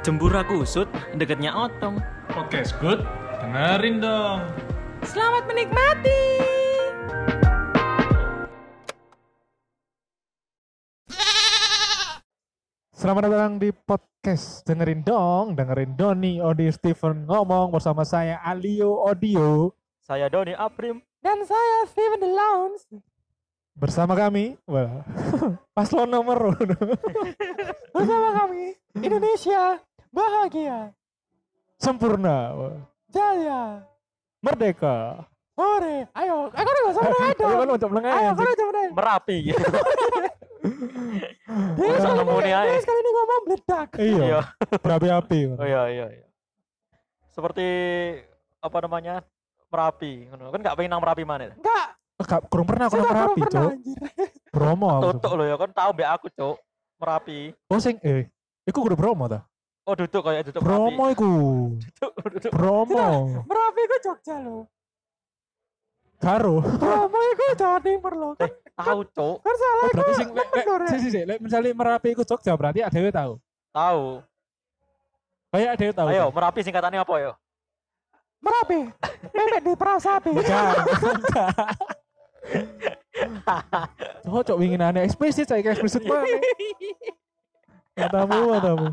Jembura kusut deketnya otong. Podcast good, dengerin dong. Selamat menikmati. Selamat datang di podcast dengerin dong, dengerin Doni Odi Steven ngomong bersama saya Alio Audio Saya Doni Aprim. Dan saya Steven The Lounge. bersama kami, wah, paslon nomor Bersama kami Indonesia bahagia, sempurna, wah, jaya, merdeka. sore. Ayo, aku udah sama Ayo dong. kan untuk melengah Ayo, aku udah dong. Merapi gitu. Dia Udah sekali nemu ini, nih, ayo. dia sekali ini ngomong meledak. Iya, berapi-api. Oh iya iya iya. Seperti apa namanya? Merapi. ngono. Kan gak pengen nang Merapi mana? Enggak, Enggak, kurang pernah, kurang merapi, pernah cok. anjir. Bromo. Tutuk loh ya kan tahu mbak aku, Cuk. Merapi. Oh sing, eh, iku kudu Bromo ta? Oh, duduk kayak duduk Merapi. Bromo iku, Duduk, duduk. Bromo. Merapi ku Jogja loh. Karo. Bromo iku Jawa Timur. Kan, Tahu, Cuk. kan salah Oh berarti sing, lek, sih, sih, sih, lek misalnya merapi iku Jogja berarti ada yang tahu. Tahu. Kayak ada yang tahu. Ayo, kan? Merapi singkatannya apa ya? Merapi. Memek di Prasapi. Bukan, enggak. Cok, cok ingin aneh eksplisit, saya eksplisit mana? Matamu, matamu.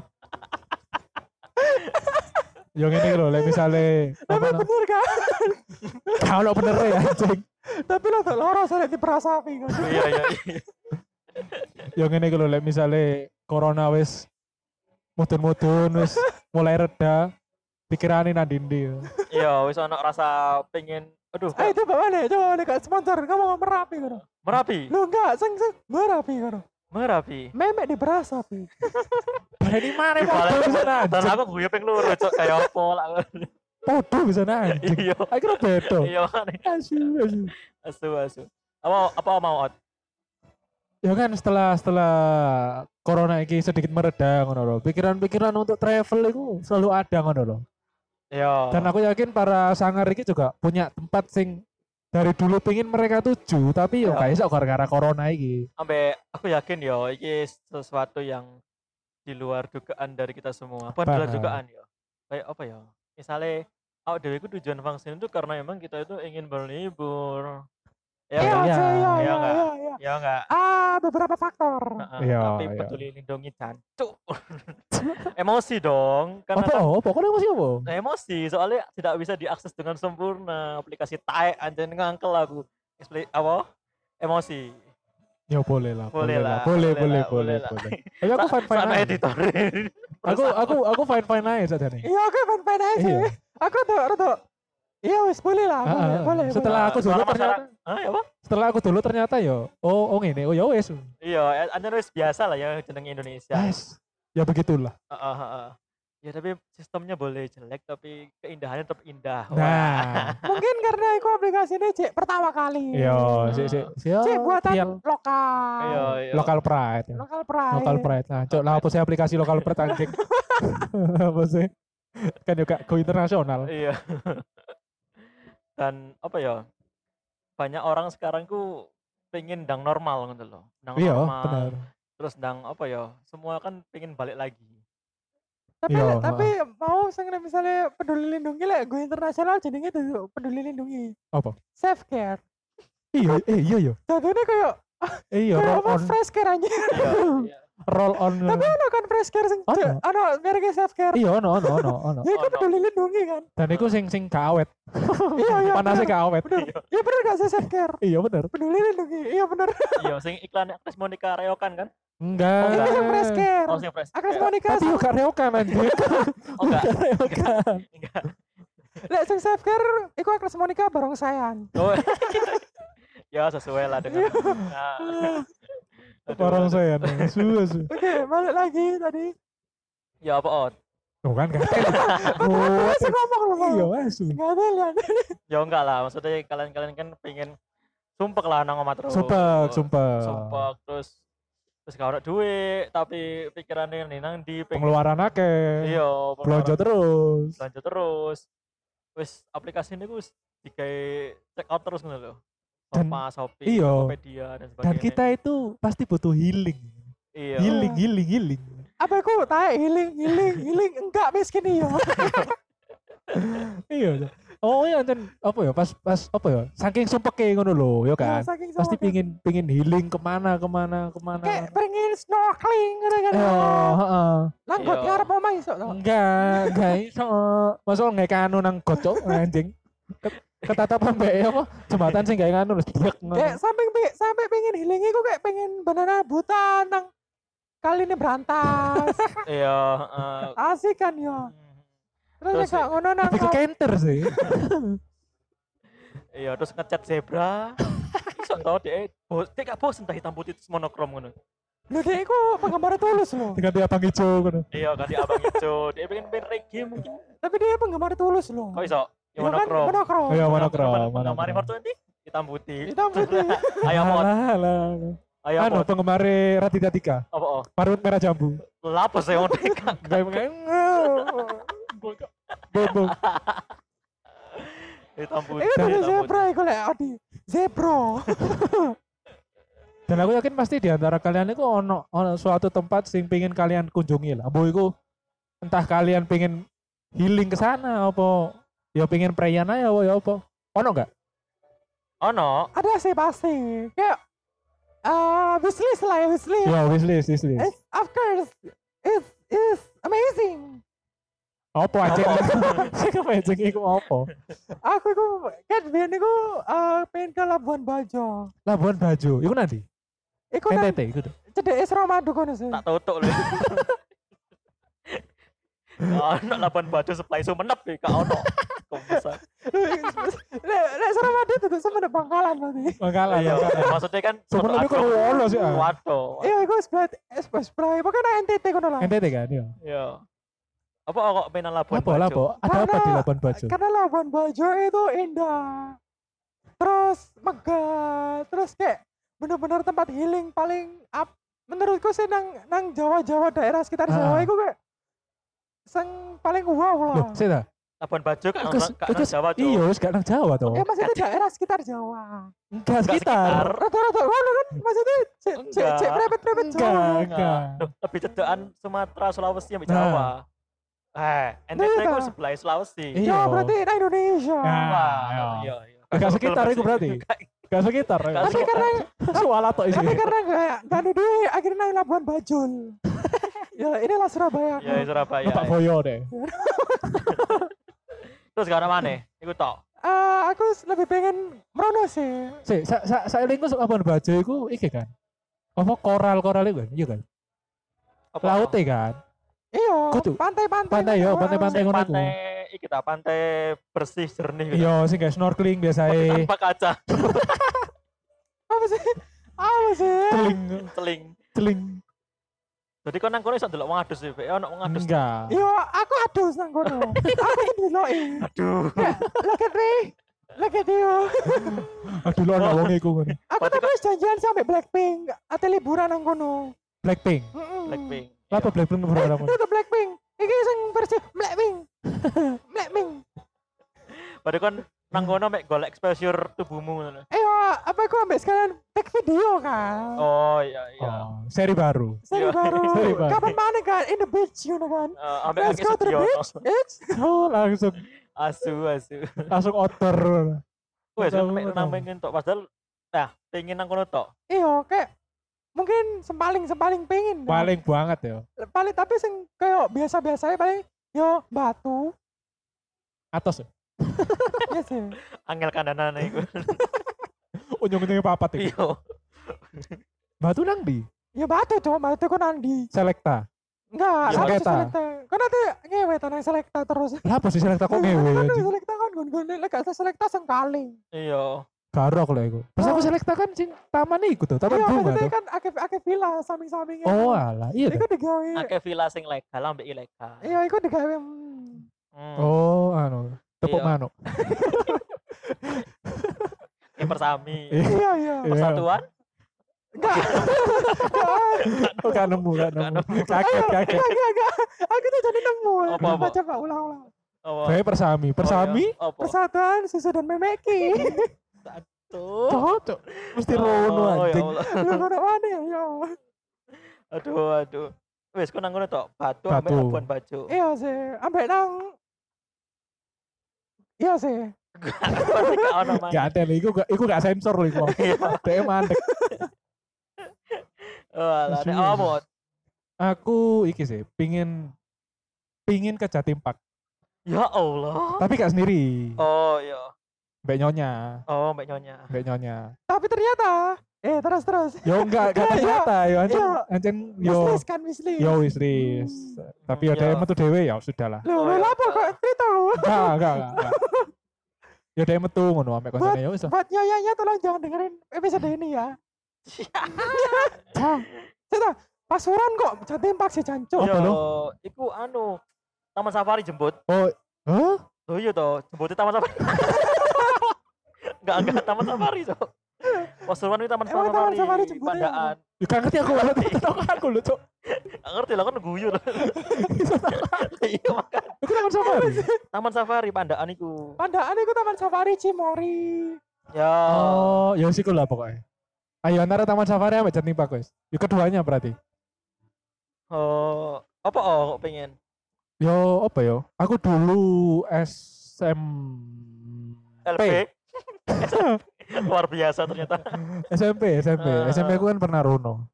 Yang ini loh, like misalnya Tapi bener kan? kalau bener ya anjing. Tapi lo tak loro saya di Prasapi kan. iya iya iya. Yang ini loh, like misalnya corona wis mudun-mudun wis mulai reda, pikirannya nandindi. Iya, wis ana rasa pengen aduh, Ayo kok coba mana? Coba mana kak sponsor. Kamu mau Merapi kan? Merapi. Lo enggak, seng seng Merapi kan? Merapi. Memek di Prasapi. Berani mana Balik podo bisa Dan nanjing. aku gue ping loro, Cuk, kayak apa lah. Podo bisa nanjing. Iya. Akhirnya bedo. Iya, makanya. Asu, asu. asu asu. Apa apa mau out? Ya kan setelah setelah corona ini sedikit mereda ngono loh. Pikiran-pikiran untuk travel itu selalu ada ngono loh. Iya. Dan aku yakin para sangar ini juga punya tempat sing dari dulu pingin mereka tuju tapi yo Ya. kayak iso gara-gara corona ini. sampai aku yakin yo ini sesuatu yang di luar dugaan dari kita semua. Bukan di luar Paham. dugaan ya. Kayak apa ya? Misalnya awak dewe ku tujuan vaksin itu karena emang kita itu ingin berlibur. Ya Iya, iya, iya, Iya iya, enggak? iya, iya. Ya enggak? Ah, beberapa faktor. Heeh, Iya, tapi iya. peduli lindungi jancuk. Emosi dong, karena Apa kan oh, pokoknya masih apa? emosi soalnya tidak bisa diakses dengan sempurna aplikasi tai anjing ngangkel aku Expli- apa emosi Ya boleh lah, boleh lah Boleh, boleh, boleh, lah. boleh. Tapi aku fine fine aja. editor Aku aku aku fine fine aja saja nih. Iya, oke, fan fan aja. Iya. Aku tuh, tuh. Iya, wis boleh lah, Ah, boleh, ah, boleh. setelah aku dulu ternyata ya apa? setelah aku dulu ternyata yo oh oh ini oh ya wes Iya, anjir wis biasa lah ya jeneng Indonesia. Yes. ya begitulah Heeh, heeh. Ya tapi sistemnya boleh jelek tapi keindahannya tetap indah. Nah Mungkin karena aku aplikasi ini cek pertama kali. si si yo, Cek buatan lokal. Iya, iya. lokal pride ya. Lokal pride. lokal pride nah cok lah apa sih aplikasi lokal pride anjing apa sih kan juga go internasional Iya. Dan apa ya? Banyak orang sekarang ku pengen dang normal gitu loh. Dang iya normal. benar Terus dang apa ya? Semua kan pengen balik lagi. Tapi Iya, tapi mau sing misalnya peduli lindungi lah, gue internasional jadinya tuh peduli lindungi. apa Self care. iya eh iya iya Jatuhnya kayak iya apa fresh care aja. Iya, iya. Roll on Tapi ono kan fresh care sing Ono. ono mereknya self care. iya ono ono ono ono Ya Ono. peduli lindungi kan. dan itu sing sing gak awet Iya iya. panasnya bener. gak awet Bener. Iya bener gak sih self care? iya bener Peduli lindungi. Iya bener. Iya, sing iklan Agnes Monica Reokan kan? enggak Oh, Itu enggak. yang fresh care. Oh, sing fresh. Agnes care. Monica. tapi juga reokan anjing Oh, enggak. reokan Enggak. Lek sing self care iku Agnes Monica bareng sayang. Oh. ya sesuai lah dengan aduh. saya nih su su Oke, balik lagi tadi. Ya apa out? tuh kan gak Aku masih ngomong loh. iya asu Enggak ada lihat. Ya enggak lah, maksudnya kalian-kalian kan pengen sumpek lah nang omah terus. sumpah sumpah Sumpek terus terus gak ada duit tapi pikirannya nih nang di pengen pengeluaran akeh iya belanja terus belanja terus wis aplikasi ini gus dikai check out terus ngono lho Dan- Shopee, Shopee, iya. Tokopedia dan sebagainya dan kita itu pasti butuh healing iya healing healing healing apa aku tahu healing healing healing enggak miskin iya Iya. Oh iya dan apa ya pas pas apa ya saking sumpeke ngono lho ya kan. Ya, saking Pasti pingin pingin healing ke mana ke mana ke mana. kayak pengen snorkeling gitu kan Iya, heeh. langgot Iya. ngarep omah iso to Enggak, enggak iso. Masuk nggak kanu nang gocok anjing. Ket- Ketatapan mbak apa jembatan sih nggak nganu terus diek ngono. kayak sampai pe- sampai pengen healing iku kayak pengen banana buta nang kali ini berantas Iya, heeh. asik kan ya terus Terus nek gak ngono nang Lebih ke kenter sih. Iya, terus ngecat zebra. Iso to dhek bos, dhek gak bosen ta hitam putih terus monokrom ngono. lho dek iku penggemar tulus loh Dengan dia abang hijau ngono. Iya, ganti abang hijau. Dia pengen main reggae mungkin. tapi dia penggemar tulus loh Kok iso? Ya Iya kan monokrom. monokrom iya monokrom, monokrom. Fortu nanti hitam putih. hitam putih Ayo pot, Alah, alah. ayo Anu penggemar Raditya Tika. Apa oh? Marut merah jambu. Lapo saya. Kayak kayak Bobo. Hitam putih. itu tuh hitam zebra iku lek adi zebra Dan aku yakin pasti di antara kalian itu ono ono suatu tempat sing pengen kalian kunjungi lah. Mbok iku entah kalian pengen healing ke sana apa ya pengen preyan aja apa ya apa. Ono enggak? Ono, ada sih pasti kayak eh wishlist lah ya wishlist Ya wishlist, wishlist. It's, of course it's it's amazing Apa aja? Sing amazing iku apa? aku iku kan biyen iku eh pengen ke Labuan Bajo Labuan Bajo. Iku nanti. iku nang NTT iku. tuh. cedek Suramadu kono sih tak tutuk lho. Ono lapan baju supply sumenep ya, kak ono. Kok bisa? lek lek Suramadu itu tuh sama Bangkalan berarti Makalah. Iya, maksudnya kan kok aku- ono sih. ah. Waduh. iya iku sebelah sebelah sebelah pokoknya NTT kono lah NTT kan ya. Iya. Apa kok pengen Labuan Bajo? Ada apa di Karena- Labuan Bajo? karena Labuan Bajo itu indah terus megah terus kayak bener-bener tempat healing paling up menurutku sih nang nang Jawa-Jawa daerah sekitar Jawa Ah. itu kayak sing paling wow Loh, lah sih dah. Labuan Bajo kan kak nang Jawa Cuk. Iya, wis gak nang Jawa toh. ya maksudnya daerah sekitar Jawa Enggak Nggak sekitar. rata-rata ngono kan maksudnya cek cek prepet-prepet Jawa Enggak. Loh, lebih cedekan Sumatera, Sulawesi sampai Nah. Jawa. Eh, NTT Nah. ku sebelah Sulawesi. Iya. ya berarti nang Indonesia Ya. Wah, iya. iya, iya. Enggak sekitar itu berarti. Gak sekitar. tapi karena Suara tok isi. tapi karena gak gak duit akhirnya nang Labuan Bajul ya inilah Surabaya Ya, Surabaya. Bapak Boyo deh. Terus gak ada mana? Iku tok. Eh, aku lebih pengen merono sih Si, sa sa saya lingku Labuan Bajo iku iki kan. Apa koral-koral itu kan? Iya kan? Apa? Laut e kan. Iya, pantai-pantai. Pantai, yo, pantai-pantai. Ngono iku. pantai iki ta, pantai bersih jernih gitu. Iya, sing gak snorkeling biasae. Tanpa kaca, Apa sih? Apa sih? Celing, celing. celing. Jadi kau nang kono iso ndelok wong adus ya, Be. ono wong adus. Enggak. Yo, aku adus nang kono. aku ndeloki. Aduh. Look at me. Look at you. Aduh lo ana wong iku ngono. Aku tapi wis janjian sampai Blackpink. Ate liburan nang kono. Blackpink. Heeh. Blackpink. Apa Blackpink program? Itu Blackpink. Iki sing versi Blackpink. Blackpink. Padahal kan nang kono mek golek exposure tubuhmu ngono. Eh, apa aku ambil sekalian take video kan? Oh iya iya. Oh, seri baru. Seri Iya. baru. Seri baru. Kapan mana kan? In the beach, you know kan? Eh, ambek Let's go to the beach. It's Oh, langsung Asu asu. langsung outer. Wes mek nang pengen tok padahal nah pengen nang kono tok. iya kayak mungkin sempaling sempaling pengen dah. Paling banget ya. paling tapi sing kayak biasa biasa paling yo batu Atas. ya? Ya sih Angel kandanane iku. Ujung-ujungnya papat itu. Iya. Batu nang di ya batu tuh batu kok nandi Selekta. enggak Ya, selekta. selekta kan nanti ngewe tanah selekta terus Lah apa sih selekta kok ngewe kan selekta kan gon lek gak selekta sengkaling Iya. Karo aku lah iku. Pas aku Oh. selekta kan sing taman iku tuh, taman iya bunga tuh. kan akeh akeh villa samping sampingnya Oh alah, iya itu tuh. digawe Akeh villa sing legal ambek ilegal. iya itu digawe hmm. Hmm. Oh, anu. Tepuk Iya. manuk. Yang persami. Iya. iya iya. Persatuan. enggak Oh, gak nemu, gak nemu. Kaget, kaget. enggak enggak enggak aku tuh jadi nemu Apa, apa? coba ulang ulang Apa? Kayak persami, persami. Oh, iya. Persatuan susu dan memeki Tuh. Cocok. Mesti rono Oh, ya anjing. Lu ngono mana ya ya Aduh, aduh. Wis ku nang ngono tok, Batu Batu. ambek Labuan Bajo. Iya sih, ambek nang Iya sih. Gak ada iku gak iku gak sensor lho iku. Dek mandek. Oh, Suwi. awakmu Aku iki sih pingin pingin ke Jatim Park, Ya Allah. tapi gak sendiri. Oh iya. Mbak Nyonya, Oh, Mbak Nyonya. Mbak Nyonya. Tapi ternyata eh terus terus. Yo enggak enggak Iya, ternyata yo ancen iya. ancen yo Wishlist kan wishlist. yo wis wis. Tapi yo Iya. dhewe metu dhewe ya sudahlah. Loh, Oh, loh, iya. apa kok cerita? Enggak, enggak, enggak. enggak. Yo dhewe metu ngono ambek koncone yo wis. lah. Buat nyonya tolong jangan dengerin episode ini ya. Cita, pasuran kok jatim pak si jancuk. Yo, lo? iku anu Taman Safari jemput. Oh, hah? Oh iya toh, jemputnya Taman Safari. enggak, enggak Taman Safari toh. Pasuruan itu Taman Emang Taman Safari, Safari jemputnya Pandaan. Yo gak ngerti aku lho, tetep aku lho, Cuk. Enggak ngerti lah kan guyu lah. Iya makan. Nang safari. Taman Safari Pandaan iku. Pandaan itu taman safari Cimori. Ya. Oh, ya sih lah pokoknya. Ayo antara Taman Safari sama Jatim Park wis. Yo keduanya berarti. Oh, apa oh kok pengen? Yo apa yo? Aku dulu SM LP. Luar biasa ternyata. SMP, SMP. Ah. SMP aku kan pernah Runo.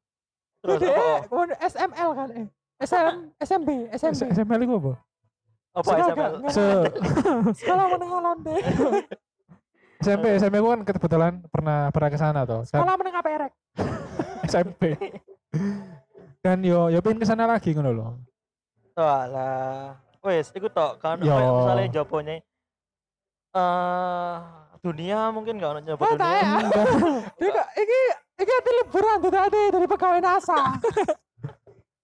Terus apa? oh? SML kan eh. SM, SMB, SMB. S- SMP itu apa? Apa Sudah SML? Se Sekolah menengah londe. SMP, SMP aku kan kebetulan pernah pernah ke sana tuh. Dan Sekolah menengah perek. SMP. Dan yo yo pengen ke sana lagi ngono loh. Walah. Wes, iku tok kan misalnya jawabannya eh dunia mungkin gak nyoba Oh, tak dunia. ya. Dia kok iki iki ada liburan tuh tadi dari pegawai NASA.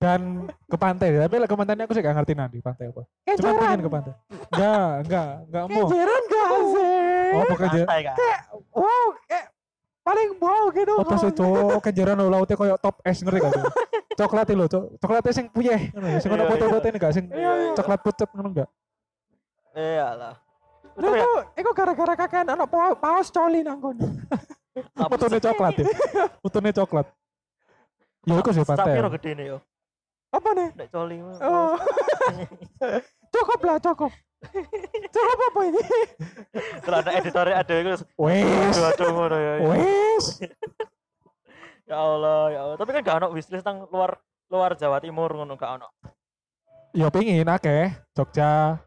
Dan ke pantai, tapi lah ke pantainya aku sih gak ngerti nanti pantai apa. Cuma pengen ke pantai. Enggak, enggak, enggak mau. Kenjeran gak sih? Oh, pokoknya Santai kan. Wow, kayak paling wow gitu. apa sih cowok kenjeran lo lautnya koyo top es ngerti gak? Coklat lo, cok. Coklatnya sing puyeh, ngono. Sing ono Iya, iya. foto-foto ini gak sing Iya, iya. coklat pucet ngono enggak? Iya Nah, itu, itu gara-gara kakek anak pa- paus coli nang kono. Fotonya coklat ya. Coklat. Ya iku sih pantai. Sapiro gede nih yo. Apa nih? Nek coli. Oh. cukup lah, cukup. cukup apa ini? Kalau ada editornya ada iku Wes. aduh ngono ya. ya. Wes. Ya Allah, ya Allah. Tapi kan gak ono wishlist nang luar luar Jawa Timur ngono gak ono. Ya pingin akeh Jogja.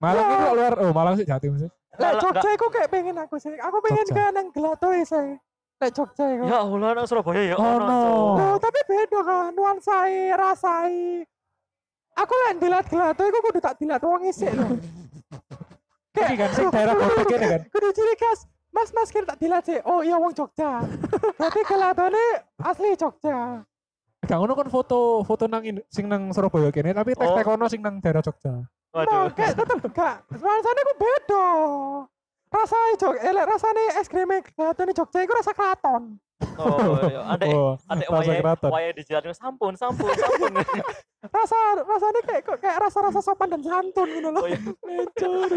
Malang Ya. itu luar oh Malang sih Jatim sih. Lek Lah, Jogja iku kayak pengen aku sih. Aku pengen Jogja. ke nang Gelatoy sih. Lek Jogja iku. Ya Allah, nang Surabaya ya Oh, ono. no. Tapi beda kan nuansai, rasai. Aku lek dilat Gelatoy iku kudu tak dilat wong isik lho. Iki kan sing daerah Bodek ini kan. Kudu ciri khas. Mas mas kira tak dilat sih. Oh iya wong Jogja. Berarti Gelatone asli Jogja. Gak ngono kan foto foto nang in- sing nang Surabaya kene tapi tek tek Oh. ono sing nang daerah Jogja. Waduh. Nah, tetep gak. Nuansane ku beda. Rasanya Jog, elek rasane es krim Gelatone Jogja iku rasa kraton. Oh, iya. Adek Oh, adek rasa wayahe keraton. wayahe dijelaskan sampun, sampun, sampun. Rasa rasanya kayak kok kayak rasa-rasa sopan dan santun gitu loh. Oh, iya.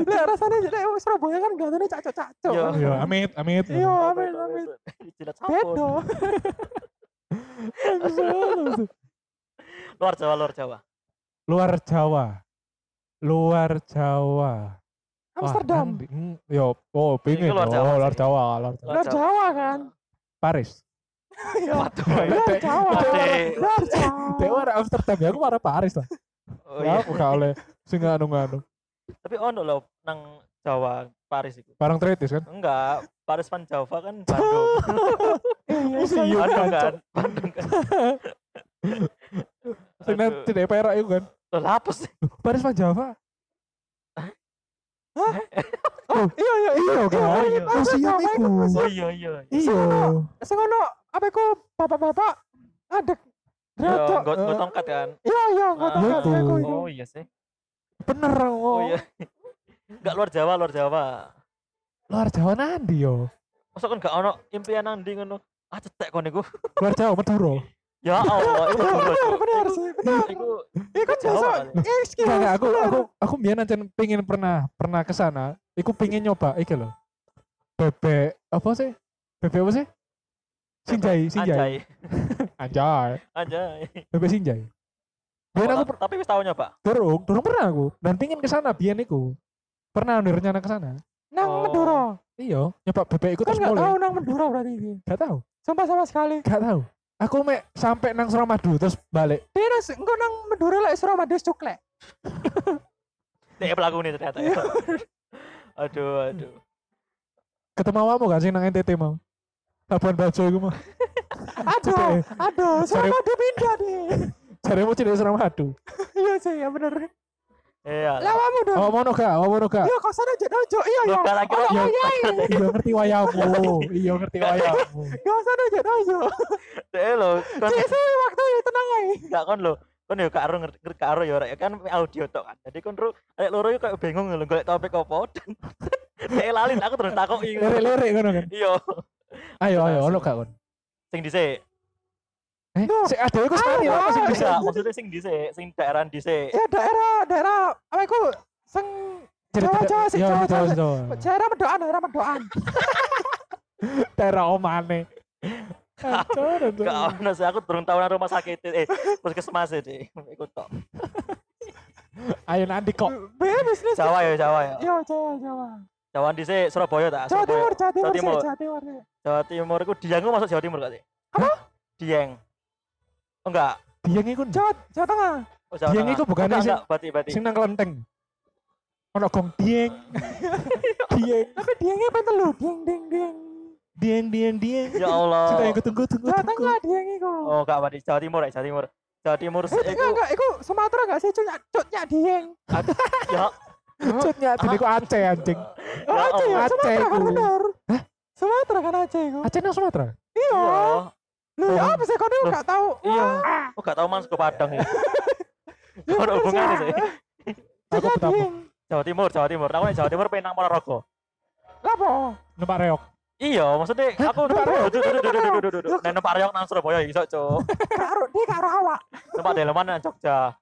Lek rasanya lek wong Surabaya kan Gelatone cacok-cacok. Iya. Iya, amit amit. Iya, amin betul, amin. betul. Dijilat sampun. Beda. Luar Jawa, luar Jawa. Luar Jawa. Luar Jawa. Wah, Amsterdam. nanti- hmm, Yo, oh pingin. luar Oh, Jawa luar sih. Jawa, luar Jawa. Luar Jawa kan. Paris. Iya. Waduh. Luar Jawa. Luar Jawa. Dewa ada Amsterdam ya, aku marah Paris lah. Oh, Ya, iya. aku gak oleh sing anu nganu. Tapi ono lho nang Jawa, Paris itu. Barang tritis kan? Enggak, Paris van Java kan Bandung. Iya, Iya, iya. Bandung kan, kan, Bandung kan. Sing nang perak itu kan. Loh, lapus sih. Paris Van Java. Oh, iya iya iya. Iya kan? Oh, iya. Museum iku. Oh iya iya. Iya. Sing ono apa iku bapak-bapak adek Ya, Redo. nggot nggot tongkat kan. Iya iya Ah. Iya kan tuh. iku iku. Oh iya sih. Bener Oh oh. iya. Enggak luar Jawa, luar Jawa. Luar Jawa nanti yo. Masa kan gak ono impian nang ndi ngono. Ah cetek kon niku. Luar Jawa Madura. Ya Allah, itu Bener sih Jawa biasa. Eh. Enggak, enggak, aku aku aku biyen ancen pengin pernah pernah ke sana. Iku pengin nyoba iki lho. Bebek apa sih? Bebek apa sih? Sinjai, Sinjai. Anjay. Anjay. Anjay. Bebek Sinjai. Biyen Oh, aku per- tapi wis tau nyoba. durung, durung pernah aku. Dan pingin ke sana biyen iku. Pernah ada rencana ke sana. Nang Oh. Madura. Iya, nyoba bebek iku Kan terus nggak tahu mulai. nang Madura berarti ini. Gak tahu. Sumpah sama sekali. Gak tahu. Aku mek sampai nang Suramadu terus balik. Dia nang engko nang Madura lek Suramadu cuklek. Nek pelaku nih ternyata ya. aduh, aduh. Ketemu awakmu gak sih nang NTT mau? Labuan Bajo iku mah. Aduh, aduh, Suramadu pindah deh. Jaremu cedek Suramadu. Iya sih, ya bener. Iya. Lawamu dong. Oh, mono gak? Oh, mono gak? Iya, kok sana aja dojo. Iya, iya. Bukan lagi Ono iya. Iya ngerti wayangmu. Iya ngerti wayangmu. Gak sana aja dojo. Dek lo, kan Cek suwi waktu ya tenang ae. gak kon lo. Kon yo karo ngerti karo yo rek kan audio tok kan. Jadi kon ro rek loro yo kayak bingung lho golek topik apa. Dek lali aku terus takoki. Lirik-lirik ngono kan. Iya. Ayo ayo ono gak kon? Sing dhisik. Eh, sik ada iku sekali apa sing ayo. bisa? Bisa, maksudnya sing dhisik, sing daerah dhisik. Ya daerah daerah apa iku sing Jawa, Jawa sih, Iya, Jawa, Jawa, Jawa. Jawa. daerah medoan, daerah medoan. Daerah omane. Ono sih aku durung tau nang rumah sakit eh puskesmas e, Dik. Iku tok. Ayo nanti kok. Be bisnis. Jawa ya, Jawa ya. Iya, Jawa, Jawa. Jawa dhisik Surabaya tak? Jawa. Timur, Jawa Timur, sih, Timur. Jawa Timur. Jawa Timur Dieng iku masuk Jawa Timur gak sih? Apa? Dieng. Oh enggak. Dieng iku. Jawa Jawa Tengah. Oh, Jawa Dieng iku bukannya Enggak, sing- enggak, berarti berarti. Sing nang kelenteng. Ono gong dieng. Dieng. Tapi diengnya pengen telu, dieng dieng dieng. Dieng dieng dieng. Ya Allah. Cinta yang tunggu tunggu Jawa tunggu. Tengah dieng iku. Oh, enggak berarti Jawa Timur ya, Jawa Timur. Jawa Timur Eh, sih enggak, iku enggak, iku Sumatera enggak sih? Cutnya, cutnya dieng. ya Cutnya jadi ku Aceh anjing. Oh, Aceh ya, Aceh Sumatera kan bener. Sumatera kan Aceh iku. Aceh nang Sumatera. Iya. Lu ya apa sih kau enggak tahu? Iya. Wah, Oh, enggak tahu Mas ke Padang ya. hubungannya ya. sih. Aku betapa. Jawa Timur, Jawa Timur. Aku nek Jawa Timur pengen nang Ponorogo. Lah apa? Numpak reok. Iya, maksudnya aku Numpak reog, duduk duduk duduk reog. duduk duduk. Nek numpak reog nang Surabaya iso, Cuk. Karo di karo awak. Numpak Delman nang Jogja.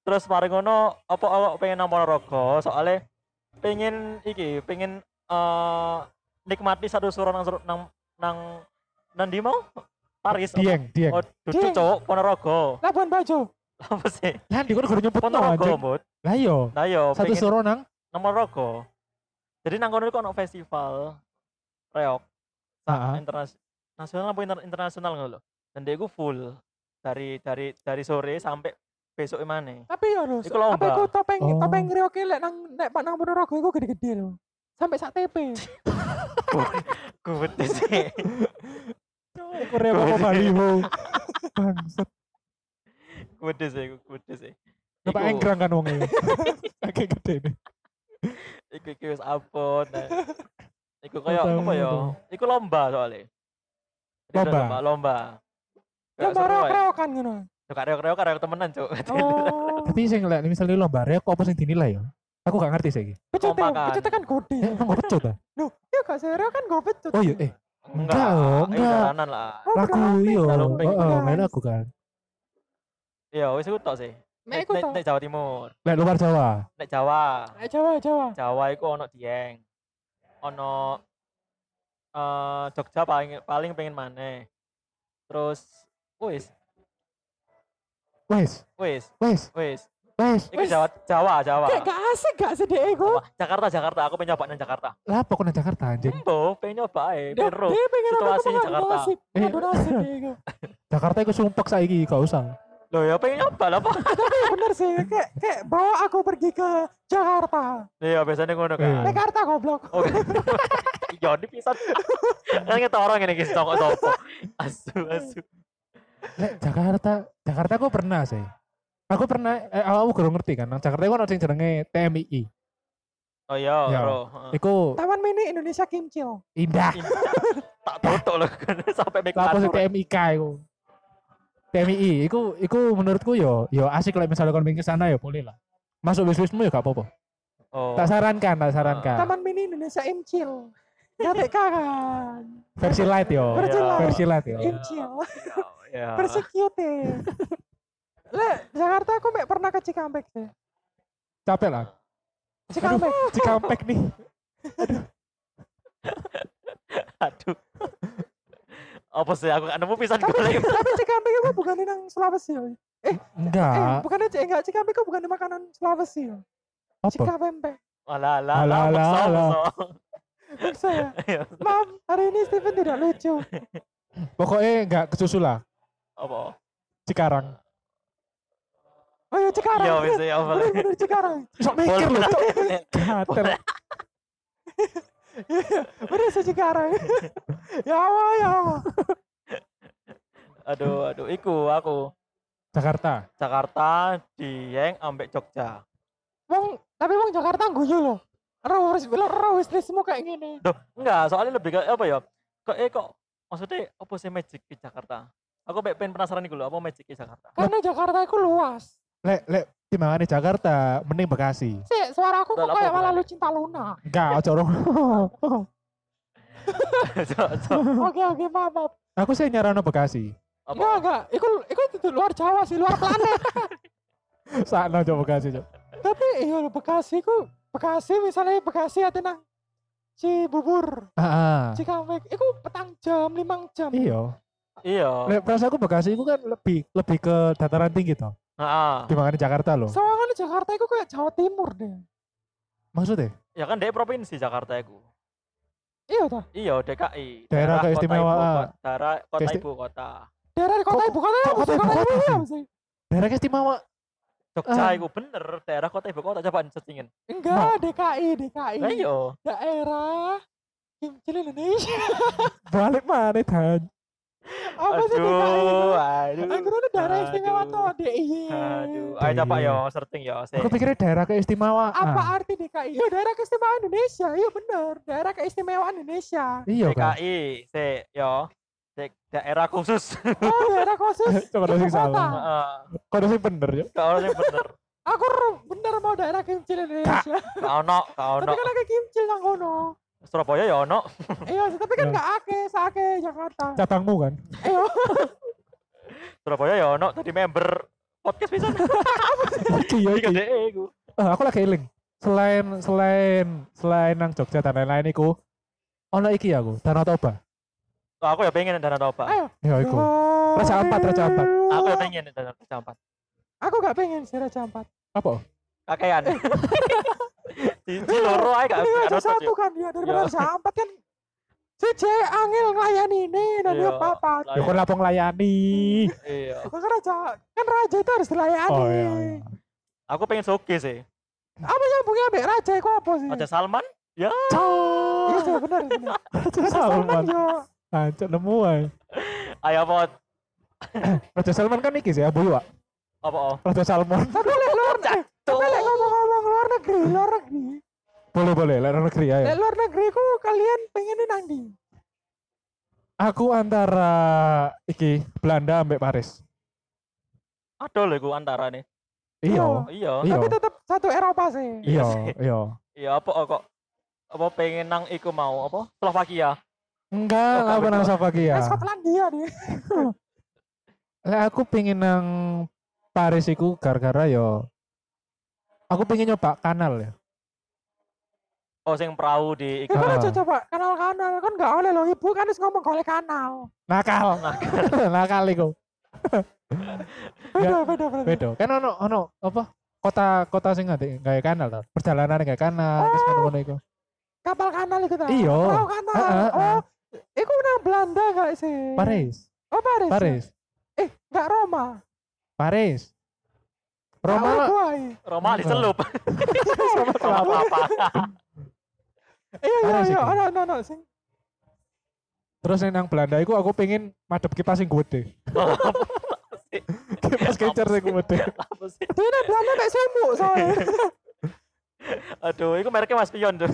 Terus mari ngono apa awak pengen nang Ponorogo soalnya pengen iki, pengen eh nikmati satu suara nang nang nang nang di mau? Paris. apa? Dieng, dieng. Oh, duduk Dieng. cowok Ponorogo. Labuan Bajo. Apa sih? Lah di kono kudu nyebut no Ponorogo. Bud. Lah iya. Nah, yo Satu pengen suruh nang nang Ponorogo. Jadi nang kono iku ono festival reog Heeh. internasional nasional apa inter- internasional ngono lho. Dan dia iku full dari dari dari sore sampai besok mana? Tapi ya lho, Iku lomba. apa iku topeng Oh. topeng reoke lek nang nek Pak nang Ponorogo iku gede-gede lho. Sampai sak TP. Gue sih. Reok apa baliho. Bangsat. Gede sih, gede sih. Numpak Iku- enggrang kan wong e. Kayak gede nih. Iku iku wis abot. Iku koyo apa ya? Iku lomba soalnya. Lomba? Lomba, lomba. Ya ae. reok-reokan ngono. Cuk reok-reok reok temenan, Cuk. Oh. Tapi sing lek misalnya lomba reok apa sing dinilai ya? Aku gak ngerti sih. Pecute, Kompakan. pecute kan gede. Eh, emang becut ta? Loh, iya gak reok kan go pecut. Oh iya, eh Enggak, Enggak, enggak. jalanan lah. Oh, lagu beneran, iya. Dalam ping. Heeh, main lagu kan. Iya, wis iku tok sih. Nek iku nek- nek Jawa Timur, Lek luar Jawa. nek Jawa. Eh, Jawa, Jawa. Jawa iku ono Dieng. Ono eh Jogja paling paling pengen maneh. Terus wis, Wes, wis, wes, wis. Wes. Iki. Jawa Jawa, Jawa. Kayak gak asik gak sih dek iku. Apa? Jakarta, Jakarta. Aku pengen nyoba nang Jakarta. Lah apa kok nang Jakarta anjing? Embo, pengen nyoba ae, ro. dia pengen nonton situasi pengadu Jakarta. Eh. Nasib iku. Jakarta iku sumpek saiki gak usah. Loh ya pengen nyoba lah, Pak. Tapi bener sih, kayak kayak bawa aku pergi ke Jakarta. Iya, biasanya ngono kan. Jakarta goblok. Oh, iya di pisan. Kan kita orang ini guys, toko sopo. Asu, asu. Lek Jakarta, Jakarta aku pernah sih. Aku pernah, eh, aku kurang ngerti kan. Nang Jakarta iku ono sing jenenge TMII. Oh iya, Iya. bro. Iku Taman Mini Indonesia Kimcil. indah. Tak tutup loh kan sampai make Lah sih TMIK iku? TMII, iku iku menurutku yo yo asik lah misalnya kon ke sana yo boleh lah. Masuk bisnismu ya gak apa-apa. Oh. Tak sarankan, tak sarankan. Taman Mini Indonesia Imcil. Gatek kan. Versi light yo. Versi Iya. light. Versi light yo. Imcil. Ya. Versi cute. Le, Jakarta aku mek pernah ke Cikampek sih. Capek lah. Cikampek. Cikampek nih. Aduh. Apa sih aku kan nemu pisan Tapi, golek. tapi Cikampek itu bukan nang Sulawesi. ya. Eh, Enggak. bukannya cek enggak Cikampek kok bukan makanan Sulawesi ya? Apa? Cikapempe. Alah alah Alah, alah. alah, maksa, ya? Iya. Maaf, hari ini Steven tidak lucu. Pokoknya enggak kesusu lah. Apa? Cikarang. Oh iya Cikarang. Iya wis ya apa lagi. Bener-bener Cikarang. Sok mikir loh, Cok. Gatel. Bener sih Cikarang. ya Allah, ya Allah. Aduh aduh iku aku Jakarta. Jakarta Dieng ambek Jogja. Wong, tapi wong Jakarta guyu loh. Ro wis ro wis semua kayak gini. Duh, enggak, soalnya lebih ke apa ya? Kok eh kok maksudnya apa sih magic di Jakarta? Aku pe- pengen penasaran nih apa magic di Jakarta. Karena Jakarta itu luas. Lek, lek, timbangannya Jakarta, mending Bekasi. Sih, suara aku kok kayak malah lu cinta Luna. Enggak, ojo rong. So, Oke, oke, maaf, maaf. Aku sih nyarano Bekasi. Enggak, apa? enggak. Iku iku itu luar Jawa sih, luar planet. Sakno coba Bekasi, Cok. tapi iya Bekasi ku Bekasi misalnya Bekasi ada nang Cibubur, Ah. Cikampek, iku petang jam, limang jam. Iya. Iya. Lek perasa aku Bekasi itu kan lebih lebih ke dataran tinggi toh. Heeh. Timbangannya Jakarta loh. Soalnya Jakarta itu kayak Jawa Timur deh. Maksudnya? Ya kan dia provinsi Jakarta iku. Iya toh. Iya, DKI. Daerah kota keistimewaan. ibu kota- Daerah kota Keisti- ibu kota. Daerah kota ibu kota, kota ibu Kota kota ibu sih? sih? Daerah istimewa. Jogja Ah. iku bener, daerah kota ibu kota coba searchingin. Enggak, DKI, DKI. Lah iya. Daerah Kimcil Indonesia. Balik mana dan? Apa sih DKI? Aduh, aduh. Aku dulu daerah istimewa toh, DIY. Aduh, ayo coba yo searching yo. sih. Aku pikirnya daerah keistimewaan. Apa arti DKI? Iya, daerah keistimewaan Indonesia. Iya bener, daerah keistimewaan Indonesia. Iya kan. DKI, se yo. Daerah khusus. Oh, daerah khusus Coba kota. salah. Heeh. Kok ada sing bener ya? Ono yang bener. Aku bener mau daerah Kimcil Indonesia. Gak ono, gak ono. Tapi kan ada Kimcil nang kono. Surabaya ya ono. Iya, tapi kan Ya. gak ake, sake Jakarta. Cabangmu kan? Iya, Surabaya ya ono tadi member podcast bisa. Iya Iki iki. deh iku. Eh, aku lagi eling. Selain selain selain nang Jogja dan lain-lain iku ono iki aku, Danau Toba. Oh, aku ya pengen Danau Toba. ayo. Ya iku. Raja Ampat, Raja Ampat. Aku ya pengen Danau Toba. Aku gak pengen sih Raja Ampat. Apa? Kakean. Di di loro ae gak Ini Raja nonton satu yo. kan daripada Iya. Raja Ampat kan. Si C angel nglayani ini dan dia Iya, papat. Ya kon lapong layani. Iya. Kan raja, kan raja itu harus dilayani. Oh iya. iya. Aku pengen soge sih. Apa nyambungnya ambek raja itu apa sih? Raja Salman? Ya. Iya sih bener bener. Raja Raja Salman yo. Anjir nemu ae. Ayo pot. Raja Salman kan iki sih Abu Iwa. Apa oh? Raja Salman. Tapi lek luar eh, tapi lek ngomong-ngomong luar negeri, luar negeri. Boleh boleh, luar negeri ya. Luar negeri ku kalian pengen nang ndi? Aku antara iki Belanda ambek Paris. Ada lho iku antara nih. Iya. Oh. Iya. Iya. Tapi tetap satu Eropa sih. Iya Iya, iya. Iya apa kok apa pengen nang iku mau apa? Slovakia. Enggak, nang kok. Slovakia. Eh, Skotlandia dia. Lah aku pengen nang Paris iku gara-gara yo aku pengen nyoba kanal ya. Oh sing perahu di iku. Ya kan aja coba kanal-kanal kan gak oleh loh ibu kan harus ngomong golek kanal. Nakal. Nakal iku. Beda beda beda. Beda. Kan ono ono apa? Kota-kota sing ngate gawe kanal to. Perjalanan gawe kanal, terus ngono-ngono iku. Kapal kanal itu ta. Iya. Perahu kanal. Oh, iku nang Belanda gak sih? Paris. Oh Paris. ya? Paris. Eh, gak Roma. Paris. Roma. Roma dicelup. sama kelapa. apa? Iya iya iya. Ono ono ono sing Terus yang nang Belanda iku aku pengen madep kipas sing gede. Kipas kecer sing gede. Dia nang Belanda kayak semuk soalnya. Aduh, itu mereknya Mas Pion tuh.